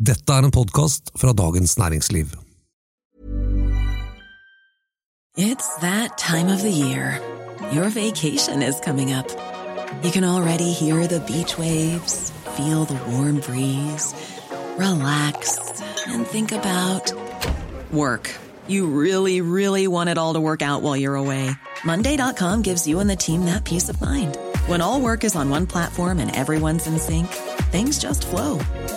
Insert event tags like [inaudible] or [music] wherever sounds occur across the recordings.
Dette er en podkast fra Dagens Næringsliv. It's that time of the year. Your vacation is coming up. You can already hear the beach waves, feel the warm breeze, relax, and think about work. You really, really want it all to work out while you're away. Monday.com gives you and the team that peace of mind. When all work is on one platform and everyone's in sync, things just flow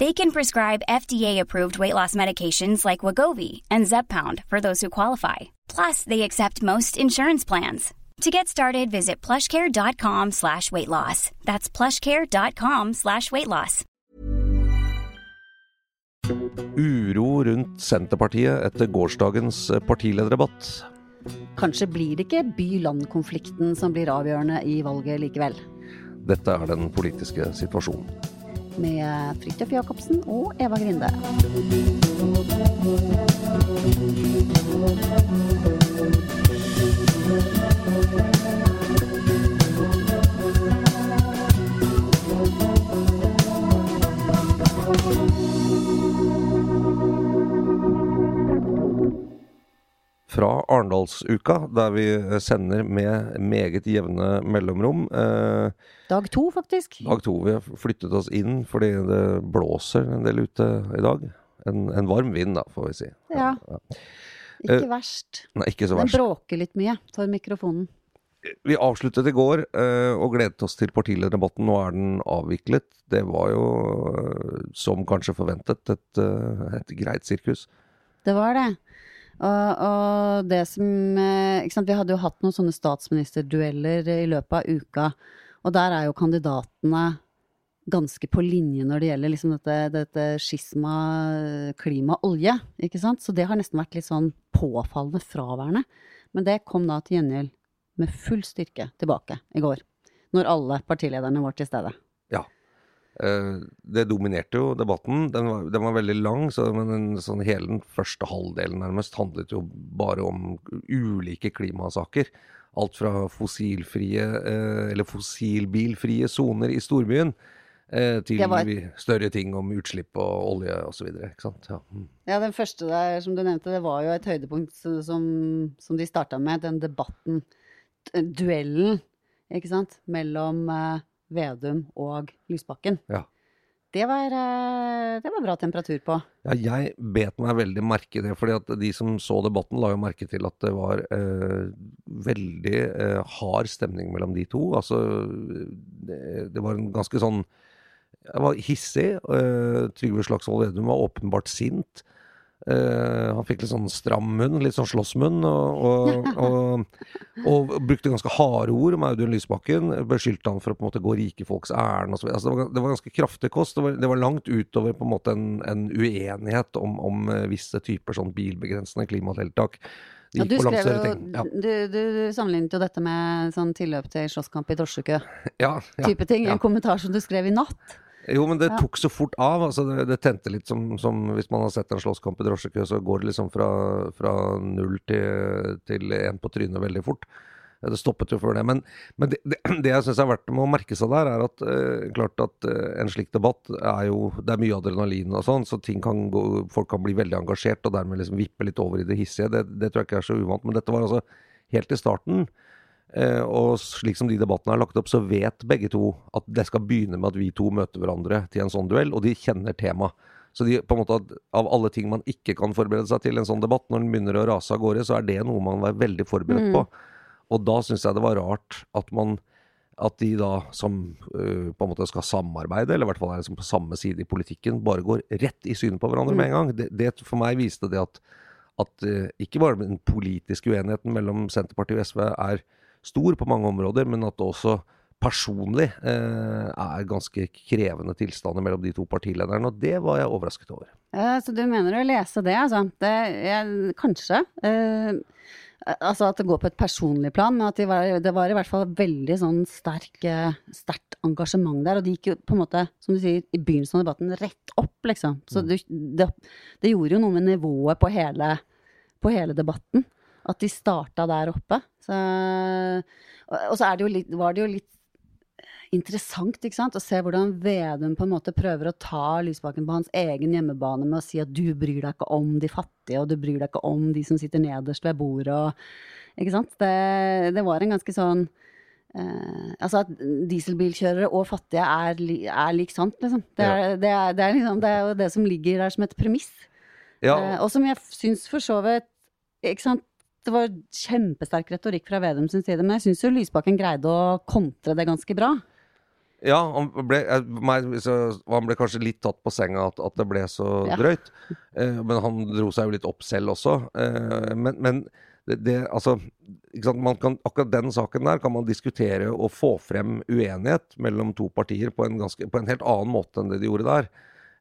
They can prescribe FDA-approved weight loss medications like Wagovi and Zeppound for those who qualify. Plus, they accept most insurance plans. To get started, visit plushcare.com slash weight loss. That's plushcare.com slash weight loss. Uro rundt Senterpartiet etter gårsdagens partilederdebatt. Kanskje blir det ikke by-land-konflikten som blir avgjørende i valget likevel. Dette er den politiske situasjonen. Med Fridtjof Jacobsen og Eva Grinde. Fra Arendalsuka, der vi sender med meget jevne mellomrom. Eh, Dag to, faktisk. dag to. Vi har flyttet oss inn fordi det blåser en del ute i dag. En, en varm vind, da, får vi si. Ja. Ikke verst. Nei, ikke så verst. Den bråker litt mye for mikrofonen. Vi avsluttet i går eh, og gledet oss til partilederdebatten. Nå er den avviklet. Det var jo, eh, som kanskje forventet, et, eh, et greit sirkus. Det var det. Og, og det som eh, ikke sant? Vi hadde jo hatt noen sånne statsministerdueller i løpet av uka. Og der er jo kandidatene ganske på linje når det gjelder liksom dette, dette skisma klima-olje. Ikke sant? Så det har nesten vært litt sånn påfallende fraværende. Men det kom da til gjengjeld med full styrke tilbake i går. Når alle partilederne var til stede. Eh, det dominerte jo debatten. Den var, den var veldig lang, så, men den, sånn, hele den første halvdelen nærmest handlet jo bare om ulike klimasaker. Alt fra fossilfrie, eh, eller fossilbilfrie soner i storbyen, eh, til var- større ting om utslipp og olje osv. Ja. mm. Ja, den første der som du nevnte, det var jo et høydepunkt som, som de starta med, den debatten, duellen, ikke sant, mellom eh, Vedum og Lysbakken. Ja. Det var, eh, det var bra temperatur på. Ja, jeg bet meg veldig merke i det, fordi at de som så debatten, la jo merke til at det var eh, veldig eh, hard stemning mellom de to. Altså, det, det var en ganske sånn Jeg var hissig. Eh, Trygve Slagsvold Vedum var åpenbart sint. Eh, han fikk litt sånn stram munn, litt sånn slåssmunn, og, og, [laughs] og, og brukte ganske harde ord om Audun Lysbakken. Beskyldte han for å på en måte gå rike folks ærend osv. Altså, det, var- det var ganske kraftig kost. Det var, det var langt utover på en måte en, en uenighet om, om eh, visse typer sånn bilbegrensende klimatiltak. Ja, du skrev. Ja. du, du, du sammenlignet jo dette med sånn tilløp til slåsskamp i drosjekø. [laughs] Ja, ting. En kommentar som du skrev i natt. Jo, men det tok så fort av. altså Det, det tente litt som, som hvis man har sett en slåsskamp i drosjekø, så går det liksom fra, fra null til, til en på trynet veldig fort. Det stoppet jo før det. Men, men det, det, [clears throat] det jeg syns er verdt med å merke seg der, er at eh, klart at eh, en slik debatt er jo Det er mye adrenalin og sånn, så ting kan gå, folk kan bli veldig engasjert og dermed liksom vippe litt over i det hissige. Det, det tror jeg ikke er så uvant. Men dette var altså helt i starten. Eh, og slik som de debattene er lagt opp, så vet begge to at det skal begynne med at vi to møter hverandre til en sånn duell, og de kjenner temaet. Så de, på en måte, av alle ting man ikke kan forberede seg til en sånn debatt, når den begynner å rase av gårde, så er det noe man er veldig forberedt Mm. på. og da syns jeg det var rart at man at de da som uh, på en måte skal samarbeide, eller i hvert fall er liksom på samme side i politikken, bare går rett i synet på hverandre med en gang. Det, det for meg viste det at, at uh, ikke bare den politiske uenigheten mellom Senterpartiet og SV er stor på mange områder, men at det også personlig eh, er ganske krevende tilstander mellom de to partilederne. Og det var jeg overrasket over. Eh, Så du mener å lese det, altså? Det, jeg, kanskje. Eh, altså at det går på et personlig plan, men at de var, det var i hvert fall veldig sånn sterk, eh, sterkt engasjement der. Og det gikk jo på en måte, som du sier, i begynnelsen av debatten rett opp, liksom. Så du, det, det gjorde jo noe med nivået på hele, på hele debatten. At de starta der oppe. Så, og, så er det jo litt, var det jo litt interessant ikke sant? å se hvordan Vedum på en måte prøver å ta Lysbakken på hans egen hjemmebane med å si at du bryr deg ikke om de fattige, og du bryr deg ikke om de som sitter nederst ved bordet. Og, ikke sant? Det, det var en ganske sånn eh, Altså at dieselbilkjørere og fattige er, li, er lik sant, liksom. Det er, det, er, det, er liksom. det er jo det som ligger der som et premiss. Ja, Eh, og som jeg syns for så vidt Ikke sant. Det var kjempesterk retorikk fra Vedum sin side, men jeg syns jo Lysbakken greide å kontre det ganske bra. Ja, han ble, han ble kanskje litt tatt på senga at, at det ble så Ja. drøyt. Eh, men han dro seg jo litt opp selv også. Eh, men men det, det, altså, kan, akkurat den saken der kan man diskutere og få frem uenighet mellom to partier på en, ganske, på en helt annen måte enn det de gjorde der.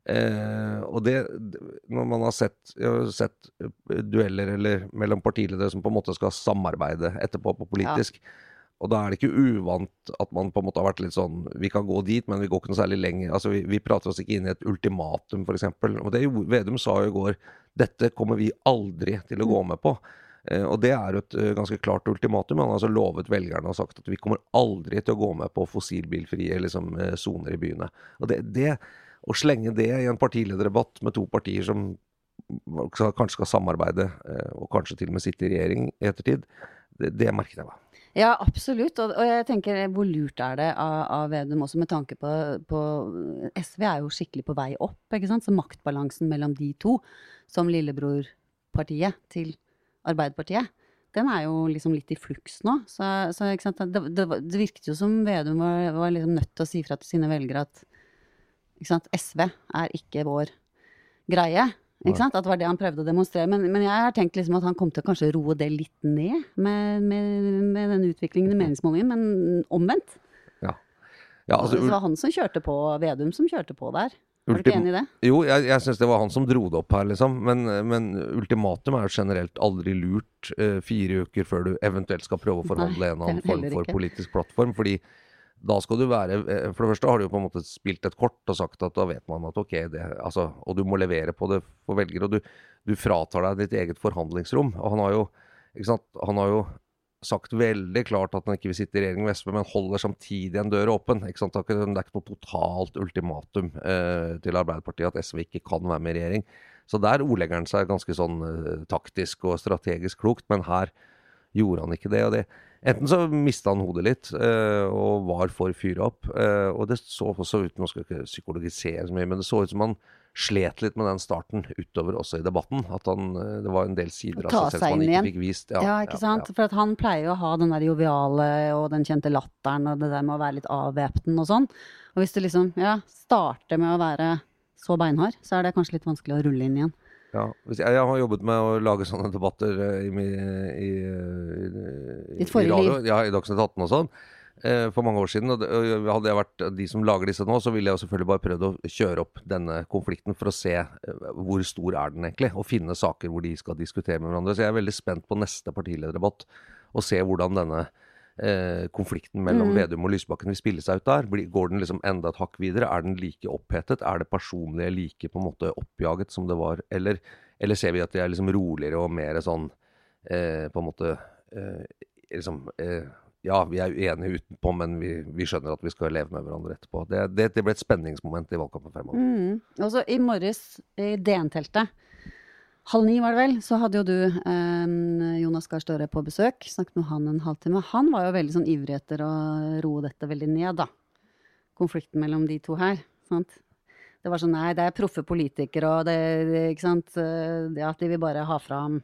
Eh, og det, når man har sett, har sett eh, dueller eller mellom partiledere som på en måte skal samarbeide etterpå på politisk, og da er det ikke uvant at man på en måte har vært litt sånn Vi kan gå dit, men vi går ikke noe særlig lenger. Altså, vi, vi prater oss ikke inn i et ultimatum, f.eks. Og det Vedum sa jo i går dette kommer vi aldri til å gå med på. Eh, og det er jo et eh, ganske klart ultimatum. Han har altså lovet velgerne og sagt at vi kommer aldri til å gå med på fossilbilfrie liksom, eh, soner i byene. Og det, det, å slenge det i en partilederdebatt med to partier som kanskje skal samarbeide, eh, og kanskje til og med sitte i regjering i ettertid, det, det merket jeg meg. Ja, absolutt. Og, og jeg tenker hvor lurt er det av, av Vedum også med tanke på, på SV er jo skikkelig på vei opp, ikke sant. Så maktbalansen mellom de to, som lillebrorpartiet til Arbeiderpartiet, den er jo liksom litt i fluks nå. Så, så? Det, det, det virket jo som Vedum var, var liksom nødt til å si fra til sine velgere at? SV er ikke vår greie. Ikke sant? At det var det han prøvde å demonstrere. Men, men jeg har tenkt liksom at han kom til å kanskje roe det litt ned med, med, med den utviklingen i meningsmålingen, men omvendt. Ja, altså, det var han som kjørte på, Vedum som kjørte på der. Er du ikke enig i det? Jo, jeg, jeg syns det var han som dro det opp her, liksom. Men, men ultimatum er jo generelt aldri lurt uh, fire uker før du eventuelt skal prøve å forhandle Nei, en annen [laughs] form for politisk plattform. Fordi da skal du være eh, For det første har du jo på en måte spilt et kort og sagt at da vet man at ok, det, altså, og du må levere på det for velgere. Og du, du fratar deg ditt eget forhandlingsrom. Og han har jo, ikke sant, han har jo sagt veldig klart at han ikke vil sitte i regjering med SV, men holder samtidig en dør åpen. Ikke sant? Det er ikke noe totalt ultimatum eh, til Arbeiderpartiet at SV ikke kan være med i regjering. Så der ordlegger han seg ganske sånn eh, taktisk og strategisk klokt, men her gjorde han ikke det. og det Enten så mista han hodet litt eh, og var for fyra opp. Eh, og det så også ut Nå skal jeg ikke psykologisere så mye, men det så ut som han slet litt med den starten utover også i debatten. At han, eh, det var en del sider av seg selv som han ikke igjen. fikk vist. Ja, ikke sant? For at han pleier jo å ha den der joviale og den kjente latteren og det der med å være litt avvæpnen og sånn. Og hvis du liksom ja, starter med å være så beinhard, så er det kanskje litt vanskelig å rulle inn igjen. Ja, jeg, jeg har jobbet med å lage sånne debatter i, i, i, i, forrige radio. Ja, i Dagsnytt 18 og sånn. eh, For mange år siden. Og hadde jeg vært de som lager disse nå, så ville jeg selvfølgelig bare prøvd å kjøre opp denne konflikten for å se eh, hvor stor er den egentlig, og finne saker hvor de skal diskutere med hverandre. Så jeg er veldig spent på neste partilederdebatt og se hvordan denne eh, konflikten mellom Vedum og Lysbakken vil spille seg ut der. Går den liksom enda et hakk videre? Er den like opphetet? Er det personlige like på en måte oppjaget som det var? Eller, eller ser vi at de er liksom roligere og mer sånn eh, på en måte eh, liksom eh, Ja, vi er uenige utenpå, men vi, vi skjønner at vi skal leve med hverandre etterpå. Det, det, det ble et spenningsmoment i valgkampen fremover. Mm. Også i morges i DN-teltet, halv ni var det vel, så hadde jo du eh, Jonas Gahr Støre på besøk. Snakket med han en halvtime. Han var jo veldig sånn ivrig etter å roe dette veldig ned, da. Konflikten mellom de to her. Sant? Det var sånn nei, det er proffe politikere, og det, det ikke sant. Det at de vil bare ha fram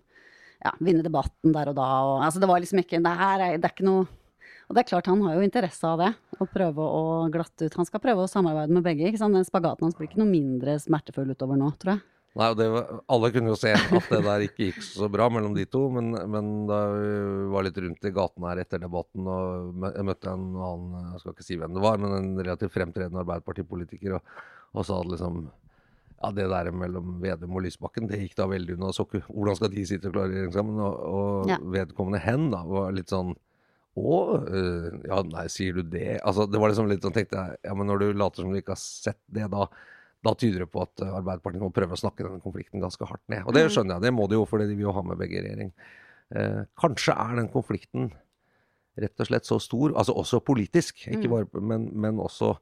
ja, vinne debatten der og da. Og, altså, det var liksom ikke det, her er, det er ikke noe Og det er klart han har jo interesse av det, å prøve å glatte ut. Han skal prøve å samarbeide med begge. ikke sant? Den spagaten hans blir ikke noe mindre smertefull utover nå, tror jeg. Nei, og var, Alle kunne jo se at det der ikke gikk så bra mellom de to, men, men da vi var litt rundt i gaten her etter debatten, og jeg møtte en annen, jeg skal ikke si hvem det var, men en relativt fremtredende Arbeiderpartipolitiker, og, og sa at liksom ja, det der mellom Vedum og Lysbakken, det gikk da veldig unna. Så ikke- hvordan skal de sitte og klare regjering sammen? Og, og Ja. vedkommende hen da var litt sånn å, øh, ja, nei, sier du det? Altså, det var liksom litt sånn, tenkte jeg, ja, men når du later som du ikke har sett det, da, da tyder det på at øh, Arbeiderpartiet må prøve å snakke denne konflikten ganske hardt ned. Og det skjønner jeg, det må de jo, fordi de vil jo ha med begge regjering. Eh, kanskje er den konflikten rett og slett så stor, altså også politisk, ikke bare, men, men også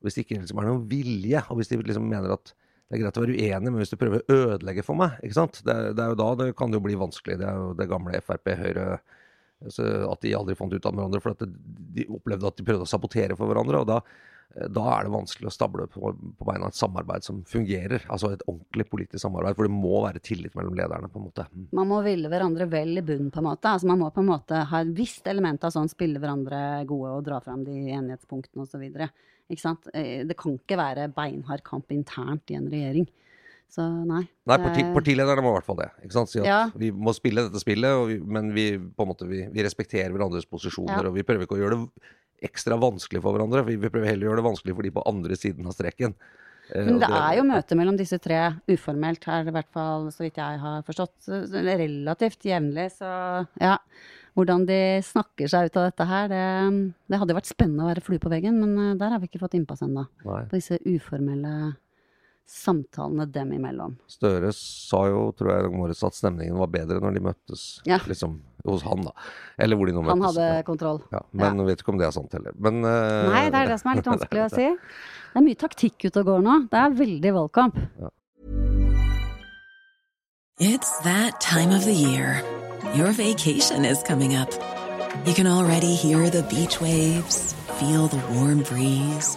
hvis det ikke liksom er noen vilje, og hvis de liksom mener at det er greit å være uenig, men hvis du prøver å ødelegge for meg, ikke sant? Det, det er jo da det kan jo bli vanskelig. Det er jo det gamle Frp, Høyre At de aldri fant ut av hverandre, for at de opplevde at de prøvde å sabotere for hverandre. og da da er det vanskelig å stable på, på beina et samarbeid som fungerer. Altså et ordentlig politisk samarbeid, for det må være tillit mellom lederne. på en måte. Mm. Man må ville hverandre vel i bunnen, på en måte. Altså, man må på en måte ha et visst element av sånn spille hverandre gode og dra fram de enighetspunktene osv. Ikke sant? Eh, Det kan ikke være beinhard kamp internt i en regjering. Så nei. Nei, parti, partilederne må i hvert fall det. ikke sant? Si at Ja. Vi må spille dette spillet, vi, men vi, på en måte, vi, vi respekterer hverandres posisjoner. Ja. Og vi prøver ikke å gjøre det ekstra vanskelig for hverandre. Vi, vi prøver heller å gjøre det vanskelig for de på andre siden av streken. Eh, Men det er jo møte mellom disse tre uformelt her, i hvert fall så vidt jeg har forstått. Relativt jevnlig, så ja. Hvordan de snakker seg ut av dette her, det, det hadde jo vært spennende å være flue på veggen, men eh, der har vi ikke fått innpass ennå. På disse uformelle samtalene dem imellom. Støre sa jo, tror jeg, om året at stemningen var bedre når de møttes Ja. liksom, hos han, da. Eller hvor de nå møttes. Han hadde ja. kontroll. Ja, men ja. vet ikke om det er sant heller. Men, uh... Nei, det er det som er litt [laughs] vanskelig å si. Det er mye taktikk ute og går nå. Det er veldig valgkamp. It's that time of the year. Your vacation is coming up. You can already hear the beach waves, feel the warm breeze,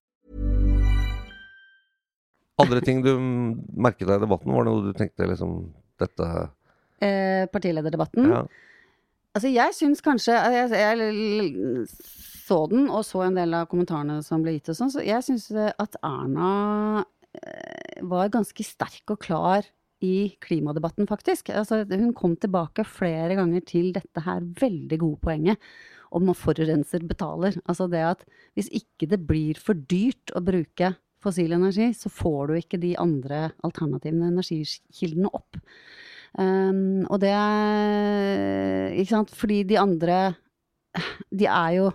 Andre ting du merket deg i debatten, var det noe du tenkte liksom Dette Eh, partilederdebatten. ja. Altså, jeg syns kanskje jeg, jeg så den, og så en del av kommentarene som ble gitt og sånn, så jeg syns at Erna eh, var ganske sterk og klar i klimadebatten, faktisk. Altså, hun kom tilbake flere ganger til dette her veldig gode poenget om at forurenser betaler. Altså det at hvis ikke det blir for dyrt å bruke fossil energi, så får du ikke de andre alternativene energikildene opp. Um, og det Ikke sant? Fordi de andre De er jo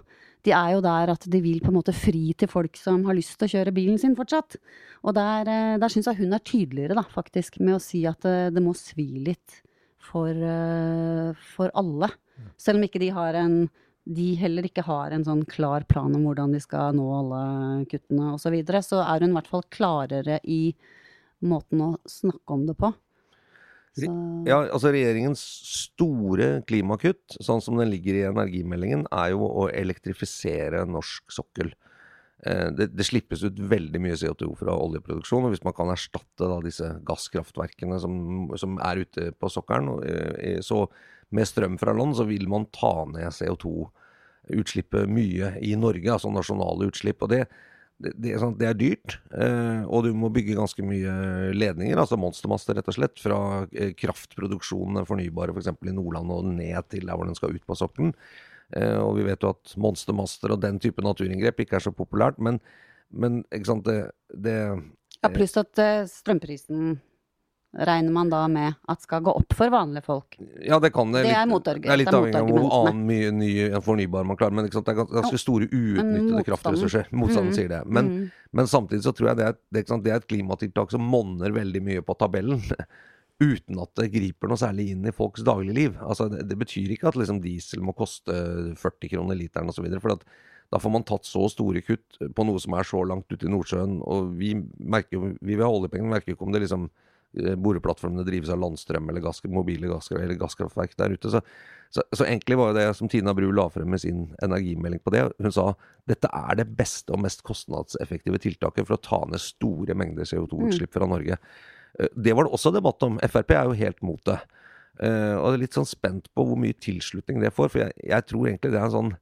de er jo der at de vil på en måte fri til folk som har lyst til å kjøre bilen sin fortsatt. Og der, eh, der syns jeg hun er tydeligere, da, faktisk, med å si at eh, det må svi litt for, eh, for alle. Selv om ikke de har en de heller ikke har en sånn klar plan om hvordan de skal nå alle kuttene osv., så, videre, så er hun i hvert fall klarere i måten å snakke om det på. Så, Ja, altså Regjeringens store klimakutt, sånn som den ligger i energimeldingen, er jo å elektrifisere norsk sokkel. eh, det, det slippes ut veldig mye CO2 fra oljeproduksjon, og hvis man kan erstatte da disse gasskraftverkene som, som er ute på sokkelen, eh, så med strøm fra land, så vil man ta ned CO2-utslippet mye i Norge, altså nasjonale utslipp. og det det, det, sånn, det, er dyrt, eh, og du må bygge ganske mye ledninger, altså monstermaster rett og slett, fra eh, kraftproduksjonen fornybare f.eks. For i Nordland og ned til der hvor den skal ut på sokkelen. Eh, og vi vet jo at monstermaster og den type naturinngrep ikke er så populært, men, men ikke sant, det, det Ja, pluss at strømprisen regner man da med at skal gå opp for vanlige folk. Ja, det kan det. Det er litt- Det er litt avhengig av hvor annen mye ny fornybar man klarer. Men det er ganske store uutnyttede kraftressurser. Motstanden Mhm. sier det. Men, Mhm. men samtidig så tror jeg det er, det, det er et klimatiltak som monner veldig mye på tabellen. [laughs] Uten at det griper noe særlig inn i folks dagligliv. Altså, det, det betyr ikke at liksom, diesel må koste 40 kroner literen osv. For at da får man tatt så store kutt på noe som er så langt ute i Nordsjøen. Og vi merker jo, vi vil ha oljepengene, merker ikke om det liksom boreplattformene drives av landstrøm eller gass, mobile gass, eller gasskraftverk der ute. Så, så, så egentlig var det som Tina Bru la frem med sin energimelding på det. Hun sa dette er det beste og mest kostnadseffektive tiltaket for å ta ned store mengder CO2-utslipp fra Norge. Eh, Det var det også debatt om. Frp er jo helt mot det. Eh, og jeg er litt sånn spent på hvor mye tilslutning det får. For jeg, jeg tror egentlig det er en sånn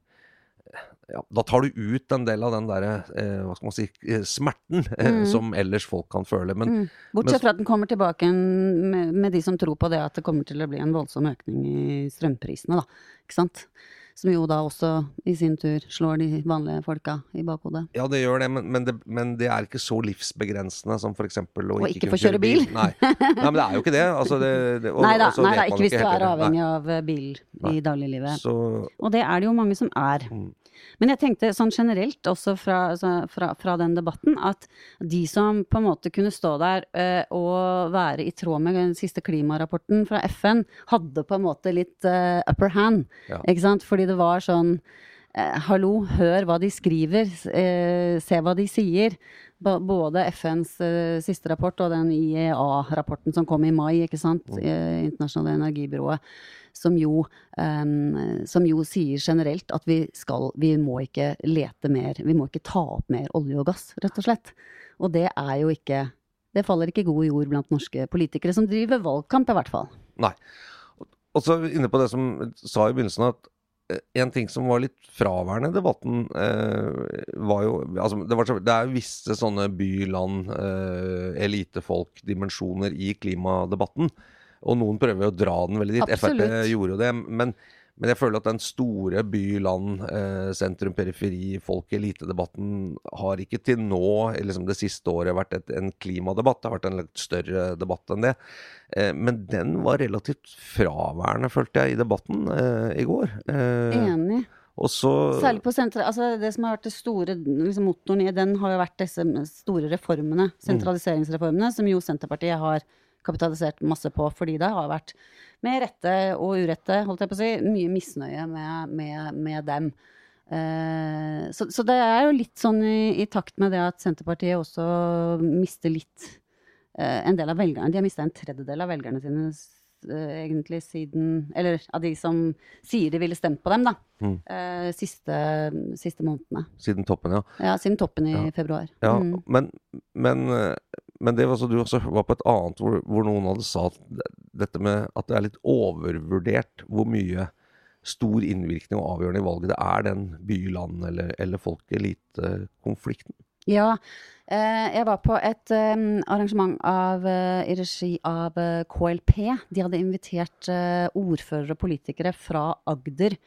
ja, Da tar du ut en del av den derre eh, hva skal man si, eh, smerten eh, som ellers folk kan føle. Men Mm. Bortsett fra at den kommer tilbake en- med, med de som tror på det at det kommer til å bli en voldsom økning i strømprisene, da. Ikke sant? Som jo da også i sin tur slår de vanlige folka i bakhodet. Ja, det gjør det, men, men, det, men det er ikke så livsbegrensende som f.eks. å Og ikke, ikke få kjøre bil. Nei. nei, men det er jo ikke det. Altså, det, det og, [laughs] Nei da, nei, da ikke hvis du er avhengig av eh, bil Nei. i dagliglivet. Så, Og det er det jo mange som er. Mm. Men jeg tenkte sånn generelt også fra, altså, fra, fra den debatten, at de som på en måte kunne stå der eh, og være i tråd med den siste klimarapporten fra FN, hadde på en måte litt eh, upper hand. Ja. Ikke sant? Fordi det var sånn Hallo, hør hva de skriver, eh, se hva de sier. Både FNs eh, siste rapport og den IEA-rapporten som kom i mai, ikke sant? Eh, Internasjonale energibyrået som jo, som jo sier generelt at vi skal Vi må ikke lete mer, vi må ikke ta opp mer olje og gass, rett og slett. Og det er jo ikke Det faller ikke i god jord blant norske politikere som driver valgkamp, i hvert fall. nei. Og- så inne på det som sa i begynnelsen, at eh, en ting som var litt fraværende i debatten, eh, var jo altså, det, var, det er visse sånne by-land, eh, elitefolk-dimensjoner i klimadebatten. Og noen prøver jo å dra den veldig dit. Absolutt. Frp gjorde jo det. Men, men jeg føler at den store by-land, eh, sentrum, periferi, folk, elitedebatten har ikke til nå, eller liksom det siste året, vært et, en klimadebatt. Det har vært en litt større debatt enn det. Eh, men den var relativt fraværende, følte jeg, i debatten eh, i går. Enig. så Særlig på senteret. altså Det som har vært det store liksom motoren i den, har jo vært disse store reformene, sentraliseringsreformene, som jo Senterpartiet har kapitalisert masse på, fordi det har vært, med rette og urette, holdt jeg på å si, mye misnøye med, med, med dem. Eh, så, så det er jo litt sånn i, i takt med det at Senterpartiet også mister litt eh, en del av velgerne. De har mista en tredjedel av velgerne sine eh, egentlig siden Eller av de som sier de ville stemt på dem, da. Mm. eh, siste, siste månedene. Siden toppen, ja. Ja, siden toppen i Ja. februar. Ja, Mm. men, men, eh, men det var så du også var på et annet hvor, hvor noen hadde sa at det- dette med at det er litt overvurdert hvor mye stor innvirkning og avgjørende i valget det er den by-land- eller, eller folk-elite-konflikten. Ja. Eh, jeg var på et eh, arrangement av, eh, i regi av KLP. De hadde invitert ordførere og politikere fra Agder.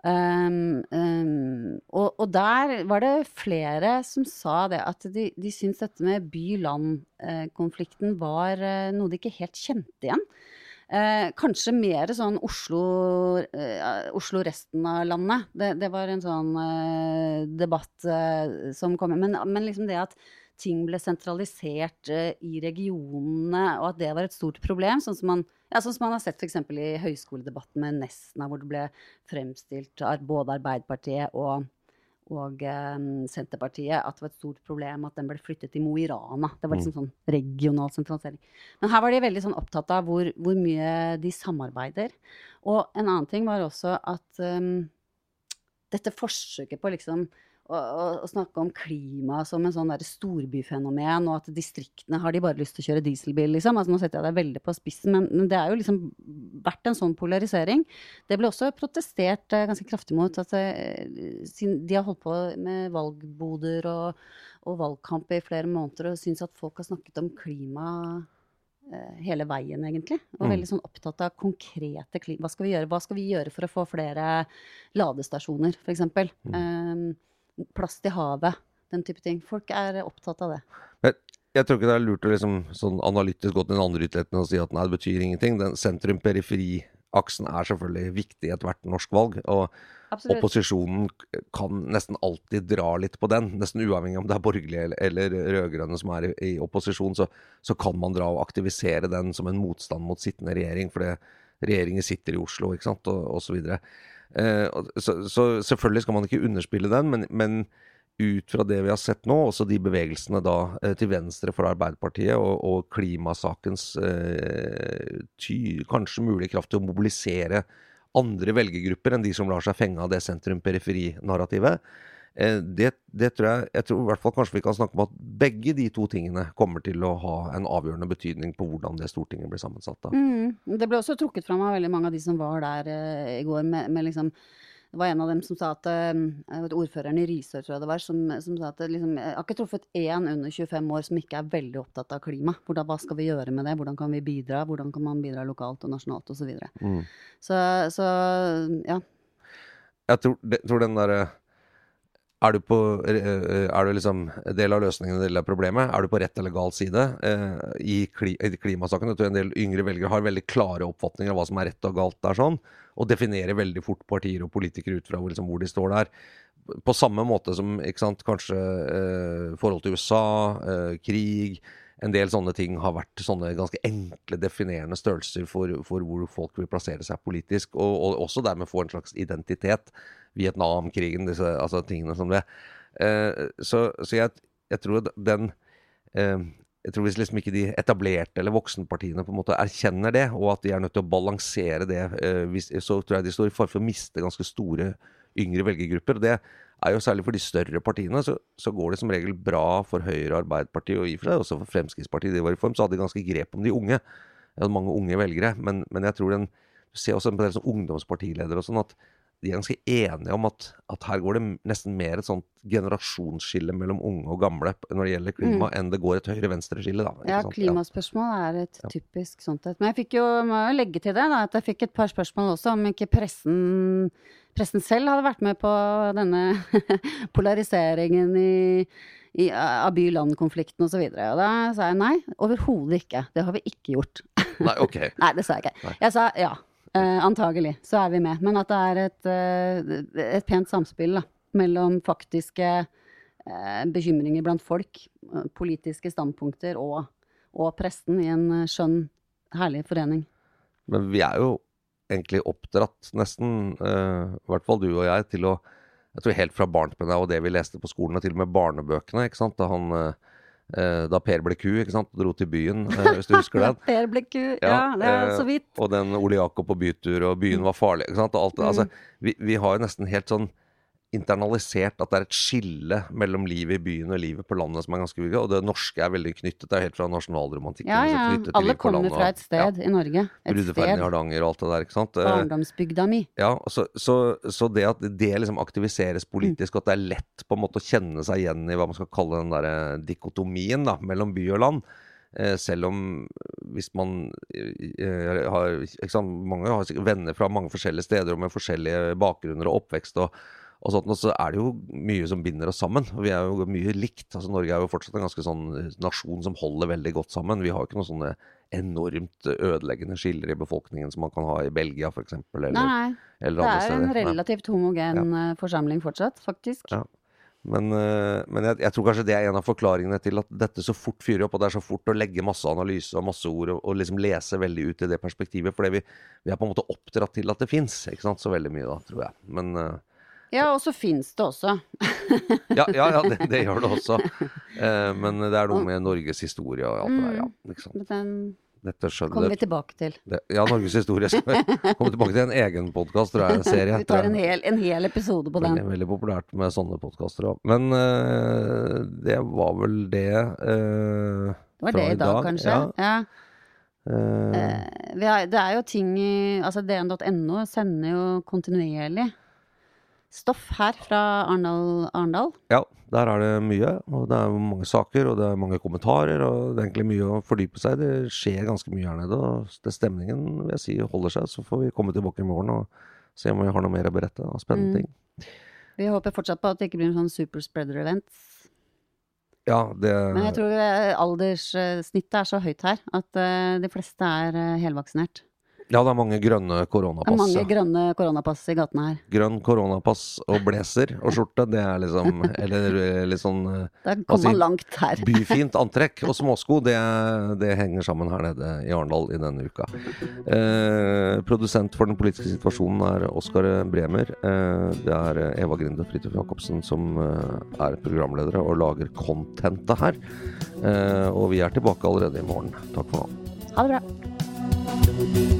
Um, um, og, og der var det flere som sa det at de, de syntes dette med by-land-konflikten var eh, noe de ikke helt kjente igjen. Eh, kanskje mer sånn Oslo, eh, Oslo resten av landet. Det, det var en sånn eh, debatt eh, som kom men, men liksom det at ting ble sentralisert eh, i regionene, og at det var et stort problem. Sånn som man, ja, sånn som man har sett f.eks. i høyskoledebatten med Nesna, hvor det ble fremstilt av både Arbeiderpartiet og, og eh, Senterpartiet at det var et stort problem at den ble flyttet til Mo i Rana. Det var liksom sånn regional sentralisering. Men her var de veldig sånn opptatt av hvor, hvor mye de samarbeider. Og en annen ting var også at um, dette forsøket på liksom å, å, å snakke om klima som en sånn storbyfenomen, og at distriktene har de bare lyst til å kjøre dieselbil, liksom. Altså, nå setter jeg deg veldig på spissen, men, men det er jo liksom vært en sånn polarisering. Det ble også protestert eh, ganske kraftig mot at eh, de har holdt på med valgboder og, og valgkamp i flere måneder og syns at folk har snakket om klima eh, hele veien, egentlig. Og Mm. veldig sånn opptatt av konkrete klima. Hva skal vi gjøre? Hva skal vi gjøre for å få flere ladestasjoner, f.eks.? Um, plass til havet. Den type ting. Folk er opptatt av det. Men jeg tror ikke det er lurt å liksom sånn analytisk gå til den andre ytterligheten og si at nei, det betyr ingenting. Den sentrum-periferi-aksen er selvfølgelig viktig i ethvert norsk valg. Og Absolutt. opposisjonen kan nesten alltid dra litt på den. Nesten uavhengig om det er borgerlige eller, eller rød-grønne som er i, i opposisjon, så, så kan man dra og aktivisere den som en motstand mot sittende regjering. For regjeringen sitter i Oslo, ikke sant, og, og Eh, så, så selvfølgelig skal man ikke underspille den, men, men ut fra det vi har sett nå, også de bevegelsene da eh, til venstre for Arbeiderpartiet og, og klimasakens eh, ty, kanskje mulige kraft til å mobilisere andre velgergrupper enn de som lar seg fenge av det sentrum-periferi-narrativet. Eh, det, det tror jeg Jeg tror i hvert fall kanskje vi kan snakke om at begge de to tingene kommer til å ha en avgjørende betydning på hvordan det Stortinget blir sammensatt da. Mm. Det ble også trukket fram av veldig mange av de som var der eh, i går, med, med liksom det var en av dem som sa at eh, Ordføreren i Risør, tror jeg det var, som, som sa at liksom, jeg har ikke truffet én under 25 år som ikke er veldig opptatt av klima. Hvordan, hva skal vi gjøre med det? Hvordan kan vi bidra? Hvordan kan man bidra lokalt og nasjonalt osv. Så, videre. Mm. så Så ja. Jeg tror, det, tror den derre er du, på, eh, er du liksom del av løsningen del av problemet? Er du på rett eller gal side? Eh, I, kli, I klimasaken jeg tror en del yngre velgere har veldig klare oppfatninger av hva som er rett og galt der, sånn, og definerer veldig fort partier og politikere ut fra hvor, liksom, hvor de står der. På samme måte som sant, kanskje eh, forhold til USA, eh, krig En del sånne ting har vært sånne ganske enkle, definerende størrelser for, for hvor folk vil plassere seg politisk, og, og også dermed få en slags identitet. Vietnamkrigen, disse altså, tingene som det. Uh, så så jeg, jeg tror den uh, jeg tror Hvis liksom ikke de etablerte eller voksenpartiene på en måte erkjenner det, og at de er nødt til å balansere det, uh, hvis, så tror jeg de står i fare for å miste ganske store yngre velgergrupper. og Det er jo særlig for de større partiene, så, så går det som regel bra for Høyre og Arbeiderpartiet, og i for seg også for Fremskrittspartiet. De var i form, så hadde de ganske grep om de unge. Jeg hadde mange unge velgere, men, men jeg tror den Du ser også en del ungdomspartiledere og sånn at de er ganske enige om at, at her går det nesten mer et sånt generasjonsskille mellom unge og gamle når det gjelder klima, enn det går et høyre-venstre-skille. Ja, sant? klimaspørsmål er et typisk sånt et. Men jeg fikk jo, må jo legge til det, da, at jeg fikk et par spørsmål også om ikke pressen, pressen selv hadde vært med på denne [laughs] polariseringen i, i, av by-land-konflikten osv. Og, så og da sa jeg nei, overhodet ikke. Det har vi ikke gjort. Nei, ok. [laughs] Nei, det sa jeg ikke. Nei. Jeg sa ja. Eh, antagelig så er vi med. Men at det er et, eh, et pent samspill da, mellom faktiske eh, bekymringer blant folk, eh, politiske standpunkter og, og presten i en eh, skjønn, herlig forening. Men vi er jo egentlig oppdratt, nesten, eh, i hvert fall du og jeg, til å Jeg tror helt fra barnsben av og det vi leste på skolen, og til og med barnebøkene, ikke sant. Da han eh, Da Per ble ku, ikke sant, dro til byen, eh, hvis du husker den. [laughs] Per ble ku, ja, det er eh, så vidt. Og den Ole Jakob på bytur, og byen var farlig. Ikke sant? Alt, det. Mm. altså, vi, vi har jo nesten helt sånn internalisert at det er et skille mellom livet i byen og livet på landet som er ganske viktig. Og det norske er veldig knyttet. Det er helt fra nasjonalromantikken. Ja, liksom, ja. Alle kommer landet, fra et sted i Norge. Ja, Et Bruddeferden i. Hardanger og alt det der, ikke sant. Eh, Barndomsbygda mi. ja, så, så, så det at det liksom aktiviseres politisk, og at det er lett på en måte å kjenne seg igjen i hva man skal kalle den der eh, dikotomien da, mellom by og land. Eh, selv om hvis man eh, har ikke sant, Mange har venner fra mange forskjellige steder og med forskjellige bakgrunner og oppvekst. og og sånt, og så er det jo mye som binder oss sammen. og Vi er jo mye likt. altså Norge er jo fortsatt en ganske sånn eh, nasjon som holder veldig godt sammen. Vi har jo ikke noen sånne enormt ødeleggende skiller i befolkningen som man kan ha i Belgia f.eks. Eller, Nei, nei. eller Det er jo en relativt homogen ja. forsamling fortsatt, faktisk. Ja. Men, eh, men jeg, jeg tror kanskje det er en av forklaringene til at dette så fort fyrer opp, og det er så fort å legge masse analyse og masse ord og, og liksom lese veldig ut i det perspektivet. Fordi vi, vi er på en måte oppdratt til at det fins, ikke sant. Så veldig mye da, tror jeg. Men eh, Ja, og så fins det også. [laughs] ja, ja, ja det, det gjør det også. Eh, men det er noe med Norges historie og alt det der, ja. Men den, Dette skjønner kommer vi tilbake til. Det, ja, Norges historie skal vi komme tilbake til en egen podkast, tror jeg. En serie. [laughs] Vi tar en hel, en hel episode på den. Veldig, veldig populært med sånne podkaster òg. Men eh, det var vel det eh, Det var det i dag, kanskje. Ja. Ja. Uh, vi har, det er jo ting i Altså dn.no sender jo kontinuerlig stoff her fra Arendal. Arendal. ja, der er det mye. Og det er mange saker, og det er mange kommentarer. Og det er egentlig mye å fordype seg i. Det skjer ganske mye her nede. Og det stemningen vil jeg si holder seg. Så får vi komme tilbake i morgen og se om vi har noe mer å berette av spennende Mm. ting. Vi håper fortsatt på at det ikke blir en sånn super spreader-event. Ja, det Men jeg tror eh, alderssnittet er så høyt her at eh, de fleste er eh, helvaksinert. Ja, det er mange grønne Det er mange ja. grønne koronapass i gatene her. Grønn koronapass og blazer og skjorte, det er liksom [laughs] Eller eh, litt sånn eh, Da kommer altså, man langt her. [laughs] byfint antrekk. Og småsko, det, det henger sammen her nede i Arendal i denne uka. Eh, produsent for den politiske situasjonen er Oskar Bremer. Eh, det er Eva Grinde og Fridtjof Jacobsen som eh, er programledere og lager contentet her. Eh, og vi er tilbake allerede i morgen. Takk for nå. Ha det bra.